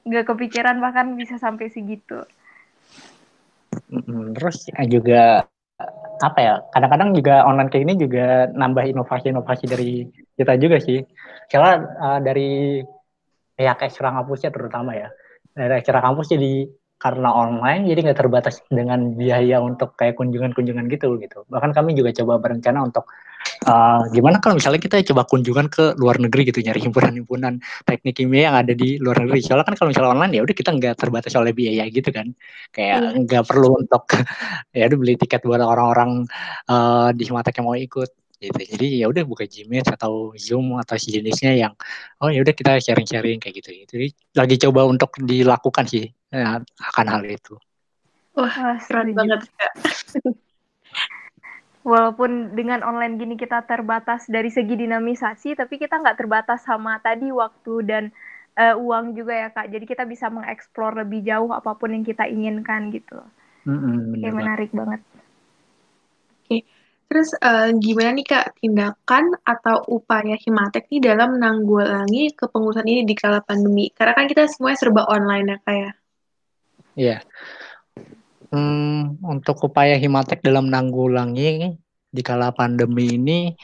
nggak kepikiran bahkan bisa sampai segitu. Terus juga apa ya kadang-kadang juga online kayak ini juga nambah inovasi-inovasi dari kita juga sih. Karena uh, dari pihak ekstra kampusnya terutama ya. Dari ekstra kampus jadi karena online jadi nggak terbatas dengan biaya untuk kayak kunjungan-kunjungan gitu gitu. Bahkan kami juga coba berencana untuk uh, gimana kalau misalnya kita coba kunjungan ke luar negeri gitu nyari himpunan-himpunan teknik kimia yang ada di luar negeri. Soalnya kan kalau misalnya online ya udah kita nggak terbatas oleh biaya gitu kan. Kayak iya. nggak perlu untuk ya udah beli tiket buat orang-orang uh, di Himatek yang mau ikut gitu jadi ya udah buka Gmail atau Zoom atau sejenisnya yang oh ya udah kita sharing-sharing kayak gitu jadi lagi coba untuk dilakukan sih ya, akan hal itu wah keren banget kak walaupun dengan online gini kita terbatas dari segi dinamisasi, tapi kita nggak terbatas sama tadi waktu dan uh, uang juga ya kak. Jadi kita bisa mengeksplor lebih jauh apa pun yang kita inginkan gitu. Mm-hmm, Oke, menarik banget. Terus uh, gimana nih kak tindakan atau upaya Himatek nih dalam menanggulangi kepengurusan ini di kala pandemi? Karena kan kita semuanya serba online ya kak ya. Iya. Hmm, untuk upaya Himatek dalam menanggulangi di kala pandemi ini,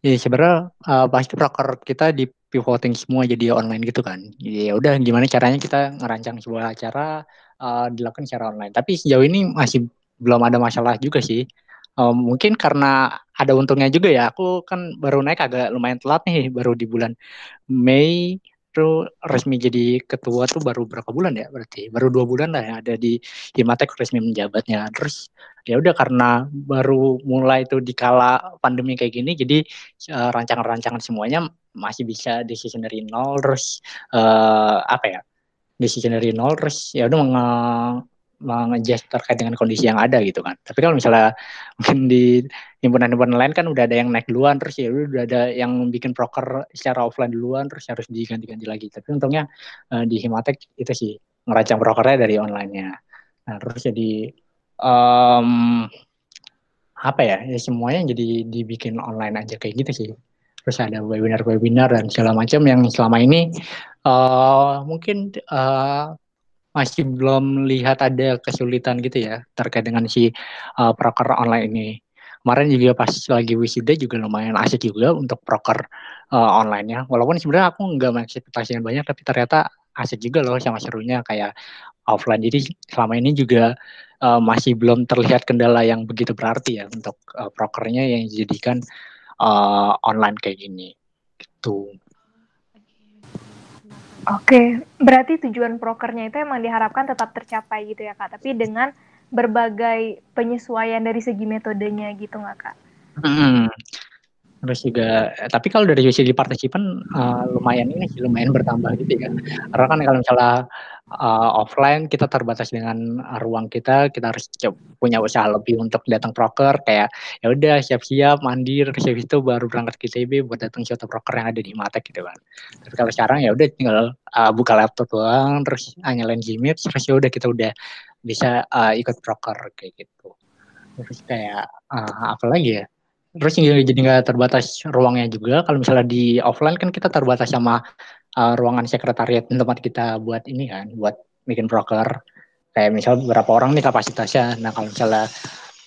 ya sebenarnya uh, pasti proker kita di pivoting semua jadi online gitu kan. Jadi ya udah gimana caranya kita ngerancang sebuah acara uh, dilakukan secara online. Tapi sejauh ini masih belum ada masalah juga sih. Uh, mungkin karena ada untungnya juga ya. Aku kan baru naik agak lumayan telat nih, baru di bulan Mei itu resmi jadi ketua tuh baru berapa bulan ya berarti baru dua bulan lah ya ada di Himatek resmi menjabatnya terus ya udah karena baru mulai itu di kala pandemi kayak gini jadi uh, rancangan-rancangan semuanya masih bisa decision dari nol terus uh, apa ya decision dari nol terus ya udah mengejas terkait dengan kondisi yang ada gitu kan. Tapi kalau misalnya mungkin di himpunan-himpunan lain kan udah ada yang naik duluan terus ya udah ada yang bikin proker secara offline duluan terus harus diganti-ganti lagi. Tapi untungnya uh, di Himatek itu sih ngerancang prokernya dari onlinenya. Nah terus jadi um, apa ya ya semuanya jadi dibikin online aja kayak gitu sih terus ada webinar-webinar dan segala macam yang selama ini uh, mungkin uh, masih belum lihat ada kesulitan gitu ya terkait dengan si uh, proker online ini. Kemarin juga pas lagi wisuda juga lumayan asik juga untuk proker uh, online-nya. Walaupun sebenarnya aku nggak mengekspektasikan banyak, tapi ternyata asik juga loh sama serunya kayak offline. Jadi selama ini juga uh, masih belum terlihat kendala yang begitu berarti ya untuk uh, prokernya yang dijadikan uh, online kayak gini gitu. Oke, berarti tujuan prokernya itu emang diharapkan tetap tercapai gitu ya kak, tapi dengan berbagai penyesuaian dari segi metodenya gitu nggak kak? Hmm. Terus juga, tapi kalau dari segi partisipan uh, lumayan ini sih lumayan bertambah gitu ya. Karena kan kalau misalnya uh, offline kita terbatas dengan ruang kita, kita harus punya usaha lebih untuk datang proker kayak ya udah siap-siap mandi habis itu baru berangkat ke ITB buat datang suatu proker yang ada di Matek gitu kan. Tapi kalau sekarang ya udah tinggal uh, buka laptop doang terus nyalain Gmeet terus ya udah kita udah bisa uh, ikut proker kayak gitu. Terus kayak uh, apa lagi ya? Terus jadi nggak terbatas ruangnya juga. Kalau misalnya di offline kan kita terbatas sama uh, ruangan sekretariat tempat kita buat ini kan, buat bikin broker. Kayak misal beberapa orang nih kapasitasnya. Nah kalau misalnya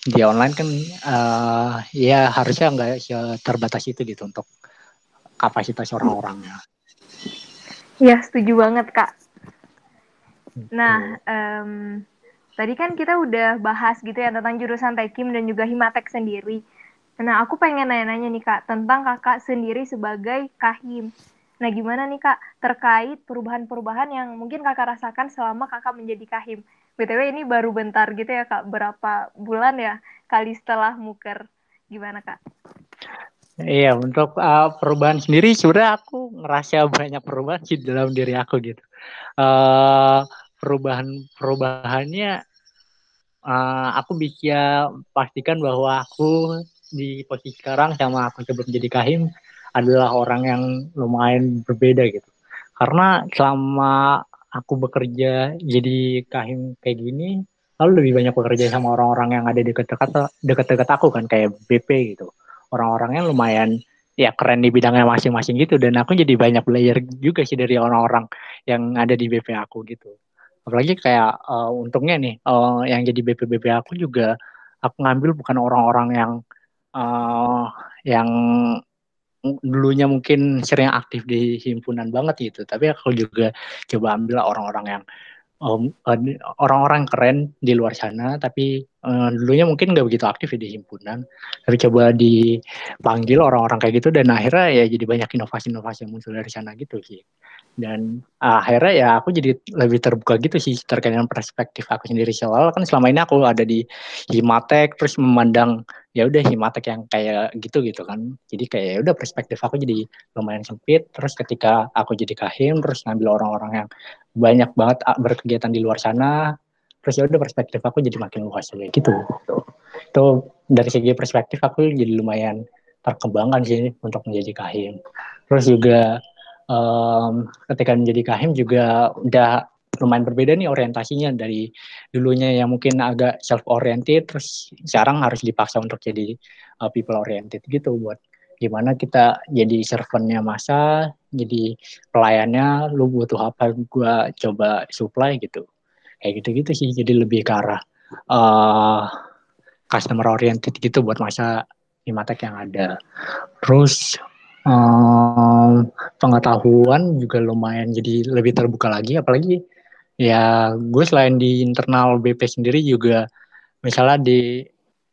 di online kan uh, ya harusnya nggak terbatas itu gitu untuk kapasitas orang-orangnya. Ya setuju banget kak. Gitu. Nah um, tadi kan kita udah bahas gitu ya tentang jurusan Tekim dan juga Himatek sendiri. Nah aku pengen nanya-nanya nih kak tentang kakak sendiri sebagai kahim. Nah, gimana nih Kak terkait perubahan-perubahan yang mungkin Kakak rasakan selama Kakak menjadi kahim? BTW ini baru bentar gitu ya Kak, berapa bulan ya kali setelah muker. Gimana Kak? Iya, untuk uh, perubahan sendiri sebenarnya aku ngerasa banyak perubahan sih dalam diri aku gitu. Uh, perubahan perubahannya uh, aku bisa pastikan bahwa aku di posisi sekarang sama aku sebelum jadi kahim adalah orang yang lumayan berbeda gitu. Karena selama aku bekerja jadi kahim kayak gini, lalu lebih banyak bekerja sama orang-orang yang ada dekat-dekat dekat-dekat aku kan kayak BP gitu. Orang-orangnya lumayan ya keren di bidangnya masing-masing gitu dan aku jadi banyak belajar juga sih dari orang-orang yang ada di BP aku gitu. Apalagi kayak uh, untungnya nih uh, yang jadi BP BP aku juga aku ngambil bukan orang-orang yang uh, yang dulunya mungkin sering aktif di himpunan banget gitu. Tapi aku juga coba ambil orang-orang yang um, orang-orang keren di luar sana. Tapi uh, dulunya mungkin nggak begitu aktif ya di himpunan. Tapi coba dipanggil orang-orang kayak gitu dan akhirnya ya jadi banyak inovasi-inovasi yang muncul dari sana gitu sih. Dan uh, akhirnya ya aku jadi lebih terbuka gitu sih terkait dengan perspektif aku sendiri. Soal kan selama ini aku ada di Himatek terus memandang ya udah Himatek yang kayak gitu gitu kan. Jadi kayak ya udah perspektif aku jadi lumayan sempit. Terus ketika aku jadi kahim terus ngambil orang-orang yang banyak banget ah, berkegiatan di luar sana terus ya udah perspektif aku jadi makin luas kayak gitu. Itu dari segi perspektif aku jadi lumayan terkembangkan sih untuk menjadi kahim terus juga um, ketika menjadi kahim juga udah lumayan berbeda nih orientasinya dari dulunya yang mungkin agak self oriented terus sekarang harus dipaksa untuk jadi uh, people oriented gitu buat gimana kita jadi servantnya masa jadi pelayannya lu butuh apa gua coba supply gitu. Kayak gitu gitu sih jadi lebih ke arah uh, customer oriented gitu buat masa Imatek yang ada. Terus um, pengetahuan juga lumayan jadi lebih terbuka lagi apalagi Ya, gue selain di internal BP sendiri juga misalnya di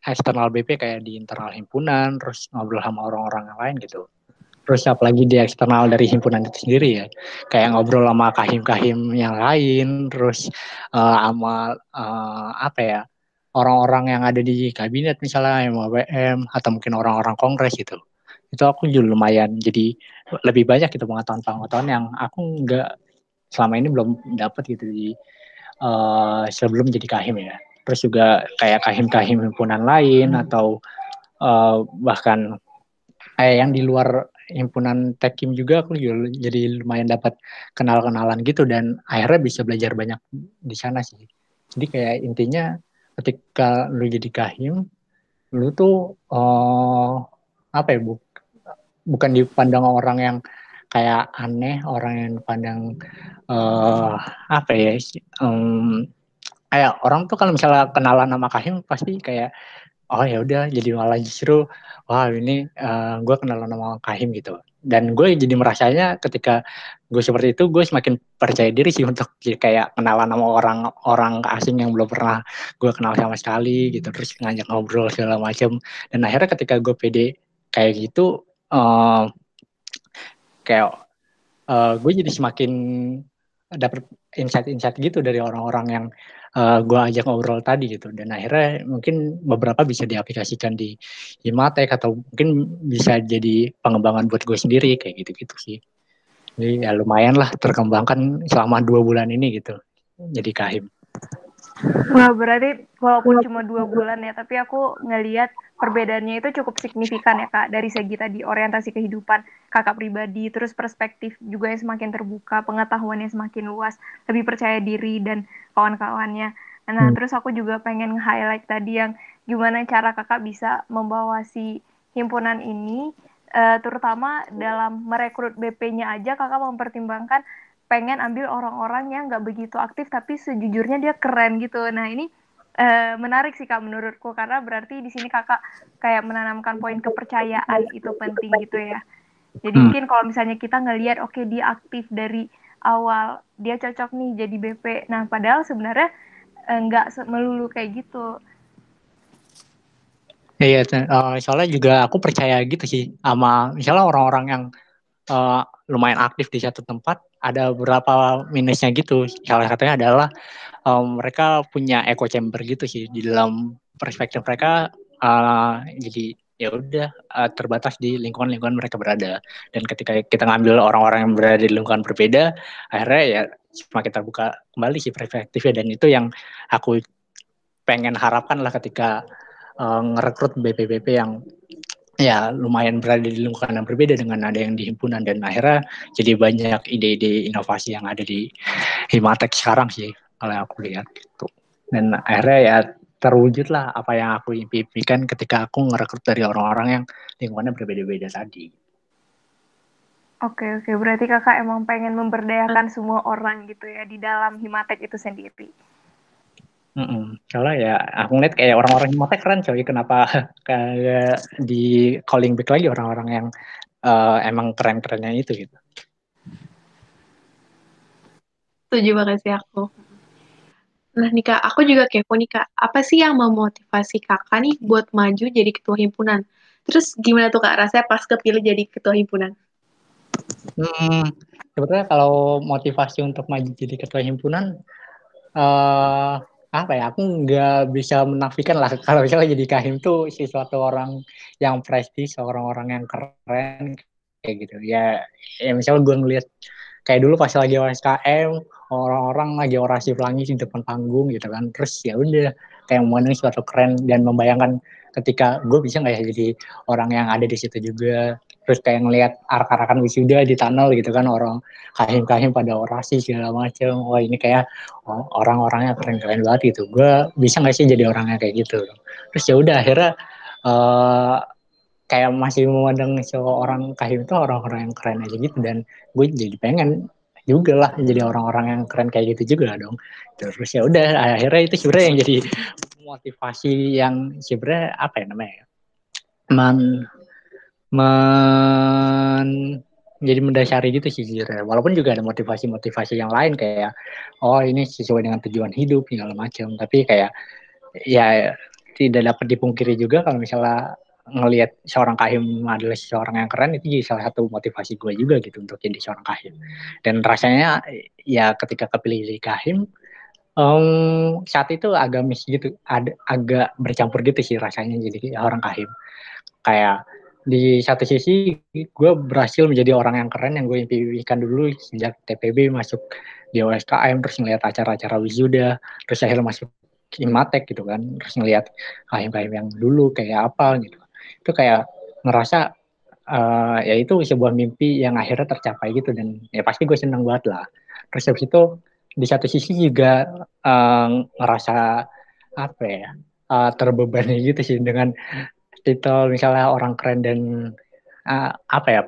eksternal BP kayak di internal himpunan, terus ngobrol sama orang-orang yang lain gitu. Terus apalagi di eksternal dari himpunan itu sendiri ya, kayak ngobrol sama kahim-kahim yang lain, terus uh, sama uh, apa ya, orang-orang yang ada di kabinet misalnya MWM atau mungkin orang-orang kongres gitu. Itu aku juga lumayan jadi lebih banyak gitu pengetahuan-pengetahuan yang aku nggak selama ini belum dapat gitu di uh, sebelum jadi kahim ya. Terus juga kayak kahim-kahim himpunan lain hmm. atau uh, bahkan kayak yang di luar himpunan tekim juga aku juga jadi lumayan dapat kenal-kenalan gitu dan akhirnya bisa belajar banyak di sana sih. Jadi kayak intinya ketika lu jadi kahim lu tuh uh, apa ya bu bukan dipandang orang yang kayak aneh orang yang pandang uh, apa ya um, kayak orang tuh kalau misalnya kenalan nama Kahim pasti kayak oh ya udah jadi malah justru wah ini uh, gue kenal nama Kahim gitu. Dan gue jadi merasanya ketika gue seperti itu gue semakin percaya diri sih untuk kayak kenalan sama orang orang asing yang belum pernah gue kenal sama sekali gitu. Terus ngajak ngobrol segala macam dan akhirnya ketika gue pede kayak gitu uh, kayak uh, gue jadi semakin dapat insight-insight gitu dari orang-orang yang uh, gue ajak ngobrol tadi gitu. Dan akhirnya mungkin beberapa bisa diaplikasikan di Himatek atau mungkin bisa jadi pengembangan buat gue sendiri kayak gitu-gitu sih. Jadi ya lumayan lah terkembangkan selama dua bulan ini gitu jadi kahim Wah berarti walaupun cuma dua bulan ya, tapi aku ngeliat perbedaannya itu cukup signifikan ya kak dari segi tadi orientasi kehidupan kakak pribadi, terus perspektif juga yang semakin terbuka, pengetahuannya semakin luas, lebih percaya diri dan kawan-kawannya. Nah hmm. terus aku juga pengen highlight tadi yang gimana cara kakak bisa membawa si himpunan ini, uh, terutama dalam merekrut BP-nya aja kakak mempertimbangkan pengen ambil orang-orang yang nggak begitu aktif tapi sejujurnya dia keren gitu. Nah ini uh, menarik sih kak menurutku karena berarti di sini kakak kayak menanamkan poin kepercayaan itu penting gitu ya. Jadi hmm. mungkin kalau misalnya kita ngelihat oke okay, dia aktif dari awal dia cocok nih jadi BP. Nah padahal sebenarnya uh, nggak melulu kayak gitu. Iya, uh, soalnya juga aku percaya gitu sih sama misalnya orang-orang yang uh, lumayan aktif di satu tempat ada beberapa minusnya gitu. Salah satunya adalah um, mereka punya echo chamber gitu sih di dalam perspektif mereka. Uh, jadi ya udah uh, terbatas di lingkungan-lingkungan mereka berada. Dan ketika kita ngambil orang-orang yang berada di lingkungan berbeda, akhirnya ya semakin terbuka kembali sih perspektifnya. Dan itu yang aku pengen harapkan lah ketika uh, ngerekrut BP-BP yang ya lumayan berada di lingkungan yang berbeda dengan ada yang di himpunan dan akhirnya jadi banyak ide-ide inovasi yang ada di Himatek sekarang sih kalau aku lihat gitu dan akhirnya ya terwujud lah apa yang aku impikan ketika aku ngerekrut dari orang-orang yang lingkungannya berbeda-beda tadi. Oke oke berarti kakak emang pengen memberdayakan semua orang gitu ya di dalam Himatek itu sendiri. Mm Soalnya ya aku ngeliat kayak orang-orang yang mata keren coy, kenapa kayak di calling back lagi orang-orang yang uh, emang keren-kerennya itu gitu. Setuju banget sih aku. Nah nih kak, aku juga kepo nih kak, apa sih yang memotivasi kakak nih buat maju jadi ketua himpunan? Terus gimana tuh kak rasanya pas kepilih jadi ketua himpunan? Hmm, sebetulnya kalau motivasi untuk maju jadi ketua himpunan, uh, apa ya aku nggak bisa menafikan lah kalau misalnya jadi kahim tuh sesuatu orang yang prestis orang-orang yang keren kayak gitu. Ya ya misalnya gue ngeliat kayak dulu pas lagi OSKM orang-orang lagi orasi pelangi di depan panggung gitu kan. Terus ya udah kayak memandang suatu keren dan membayangkan ketika gue bisa nggak ya jadi orang yang ada di situ juga terus kayak ngelihat arak-arakan wisuda di tunnel gitu kan orang kahim-kahim pada orasi segala macam wah ini kayak orang-orangnya keren-keren banget gitu. Gue bisa nggak sih jadi orangnya kayak gitu? Terus ya udah akhirnya uh, kayak masih memandang seorang kahim itu orang-orang yang keren aja gitu. Dan gue jadi pengen juga lah jadi orang-orang yang keren kayak gitu juga dong. Terus ya udah akhirnya itu sebenarnya yang jadi motivasi yang sebenarnya apa ya namanya man men jadi mendasari gitu sih sebenarnya. Walaupun juga ada motivasi-motivasi yang lain kayak oh ini sesuai dengan tujuan hidup segala macam. Tapi kayak ya tidak dapat dipungkiri juga kalau misalnya ngelihat seorang kahim adalah seorang yang keren itu jadi salah satu motivasi gue juga gitu untuk jadi seorang kahim. Dan rasanya ya ketika kepilih jadi kahim um, saat itu agak mis gitu, ada agak bercampur gitu sih rasanya jadi orang kahim. Kayak di satu sisi gue berhasil menjadi orang yang keren yang gue impikan dulu sejak TPB masuk di OSKM terus ngeliat acara-acara wisuda terus akhirnya masuk Imatek gitu kan terus ngeliat kahim-kahim yang dulu kayak apa gitu. Itu kayak ngerasa uh, ya itu sebuah mimpi yang akhirnya tercapai gitu dan ya pasti gue seneng banget lah. Terus habis itu di satu sisi juga uh, ngerasa apa ya uh, terbebani gitu sih dengan titel misalnya orang keren dan uh, apa ya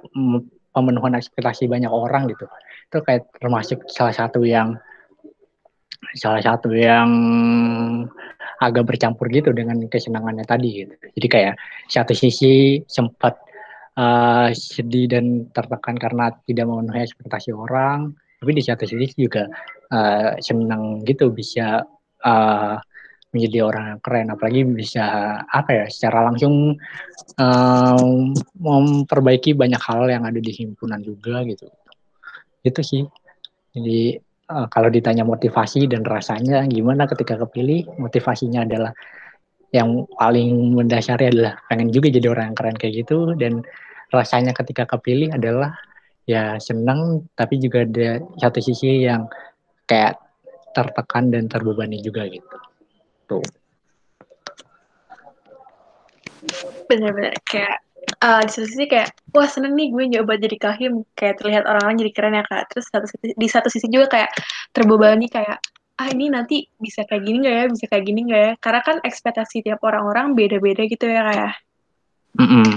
pemenuhan ekspektasi banyak orang gitu itu kayak termasuk salah satu yang salah satu yang agak bercampur gitu dengan kesenangannya tadi gitu. Jadi kayak satu sisi sempat uh, sedih dan tertekan karena tidak memenuhi ekspektasi orang, tapi di satu sisi juga uh, senang gitu bisa uh, menjadi orang yang keren. Apalagi bisa apa ya secara langsung um, memperbaiki banyak hal yang ada di himpunan juga gitu. Itu sih. Jadi uh, kalau ditanya motivasi dan rasanya gimana ketika kepilih motivasinya adalah yang paling mendasari adalah pengen juga jadi orang yang keren kayak gitu. Dan rasanya ketika kepilih adalah ya senang tapi juga ada satu sisi yang kayak tertekan dan terbebani juga gitu tuh. Bener-bener kayak uh, di satu sisi kayak wah seneng nih gue nyoba jadi kahim. Kayak terlihat orang-orang jadi keren ya kak. Terus satu, di satu sisi juga kayak terbebani kayak ah ini nanti bisa kayak gini gak ya? Bisa kayak gini gak ya? Karena kan ekspektasi tiap orang-orang beda-beda gitu ya kayak mm -mm.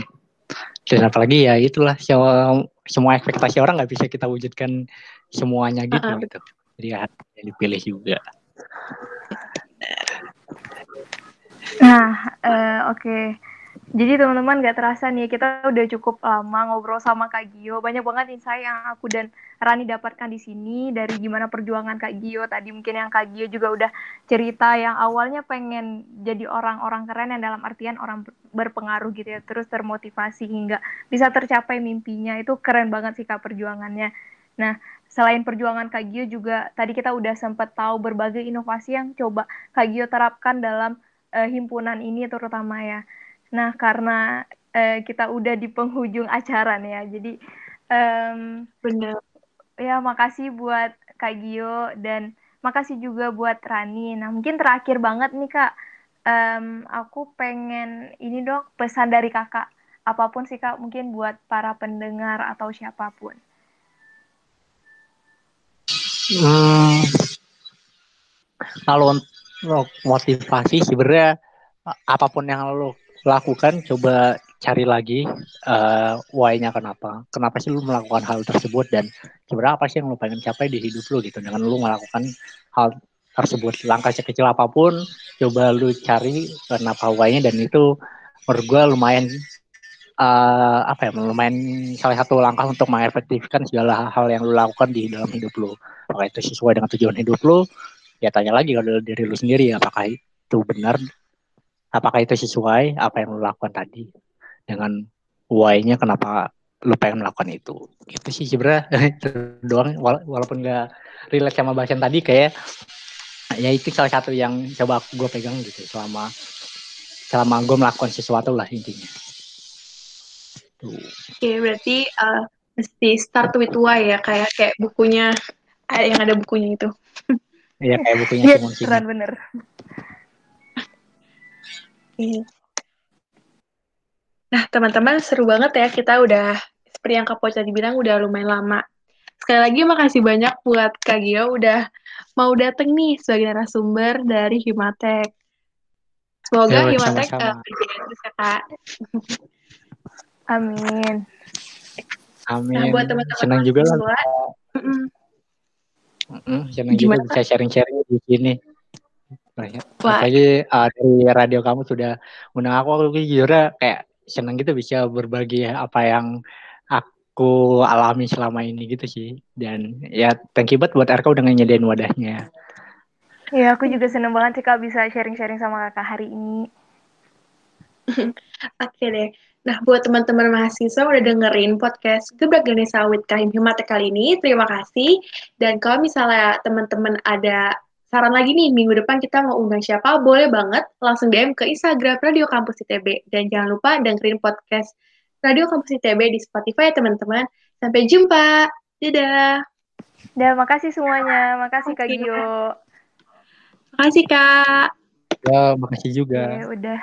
dan apalagi ya itulah semua semua ekspektasi orang nggak bisa kita wujudkan semuanya gitu uh -uh. gitu. Jadi ya dipilih juga Nah, uh, oke. Okay. Jadi teman-teman gak terasa nih kita udah cukup lama ngobrol sama Kak Gio. Banyak banget insight yang aku dan Rani dapatkan di sini dari gimana perjuangan Kak Gio. Tadi mungkin yang Kak Gio juga udah cerita yang awalnya pengen jadi orang-orang keren yang dalam artian orang berpengaruh gitu ya. Terus termotivasi hingga bisa tercapai mimpinya. Itu keren banget sih Kak perjuangannya. Nah, selain perjuangan Kak Gio juga tadi kita udah sempat tahu berbagai inovasi yang coba Kak Gio terapkan dalam uh, himpunan ini terutama ya. Nah, karena uh, kita udah di penghujung acara nih ya, jadi um, benar. Ya, makasih buat Kak Gio dan makasih juga buat Rani. Nah, mungkin terakhir banget nih Kak, um, aku pengen ini dong pesan dari Kakak, apa pun sih Kak, mungkin buat para pendengar atau siapa pun. Hmm, kalau motivasi sebenarnya apa pun yang lo lakukan coba cari lagi uh, why-nya kenapa. Kenapa sih lu melakukan hal tersebut dan sebenarnya apa sih yang lu pengen capai di hidup lu gitu. Dengan lu melakukan hal tersebut langkah sekecil apa pun coba lu cari kenapa why-nya dan itu menurut gue lumayan uh, apa ya lumayan salah satu langkah untuk mengefektifkan segala hal yang lu lakukan di dalam hidup lu apakah itu sesuai dengan tujuan hidup lu ya tanya lagi kalau dari lu sendiri apakah itu benar? Apakah itu sesuai apa yang lu lakukan tadi? Dengan why-nya kenapa lu pengen melakukan itu? Gitu sih sebenarnya. Doang wala walaupun gak relate sama bahasan tadi kayak ya itu salah satu yang coba gue pegang gitu selama selama gue melakukan sesuatu lah intinya. Oke okay, berarti uh, mesti start with why ya kayak kayak bukunya yang ada bukunya itu Iya kayak bukunya yes, Simon Keren bener. Nah teman-teman seru banget ya kita udah seperti yang Kak Poca dibilang udah lumayan lama. Sekali lagi makasih banyak buat Kak Gio udah mau dateng nih sebagai narasumber dari Himatek. Semoga Yo, Himatek terus ya Kak. Amin. Amin. Nah, buat teman-teman senang juga lah. Mm, senang juga bisa sharing-sharing di sini. Apalagi uh, dari radio kamu sudah undang aku, aku juga kayak senang gitu bisa berbagi apa yang aku alami selama ini gitu sih. Dan ya thank you banget buat RK udah nyediain wadahnya. Ya, aku juga senang banget sih Kak bisa sharing-sharing sama Kakak hari ini. Oke okay deh. Nah, buat teman-teman mahasiswa udah dengerin podcast Gebrak Ganesha with Kahim Himate kali ini, terima kasih. Dan kalau misalnya teman-teman ada saran lagi nih, minggu depan kita mau undang siapa, boleh banget langsung DM ke Instagram Radio Kampus ITB. Dan jangan lupa dengerin podcast Radio Kampus ITB di Spotify ya teman-teman. Sampai jumpa. Dadah. Dan makasih semuanya. Makasih Kak Gio. Makasih Kak. Ya, makasih juga. Ya, udah.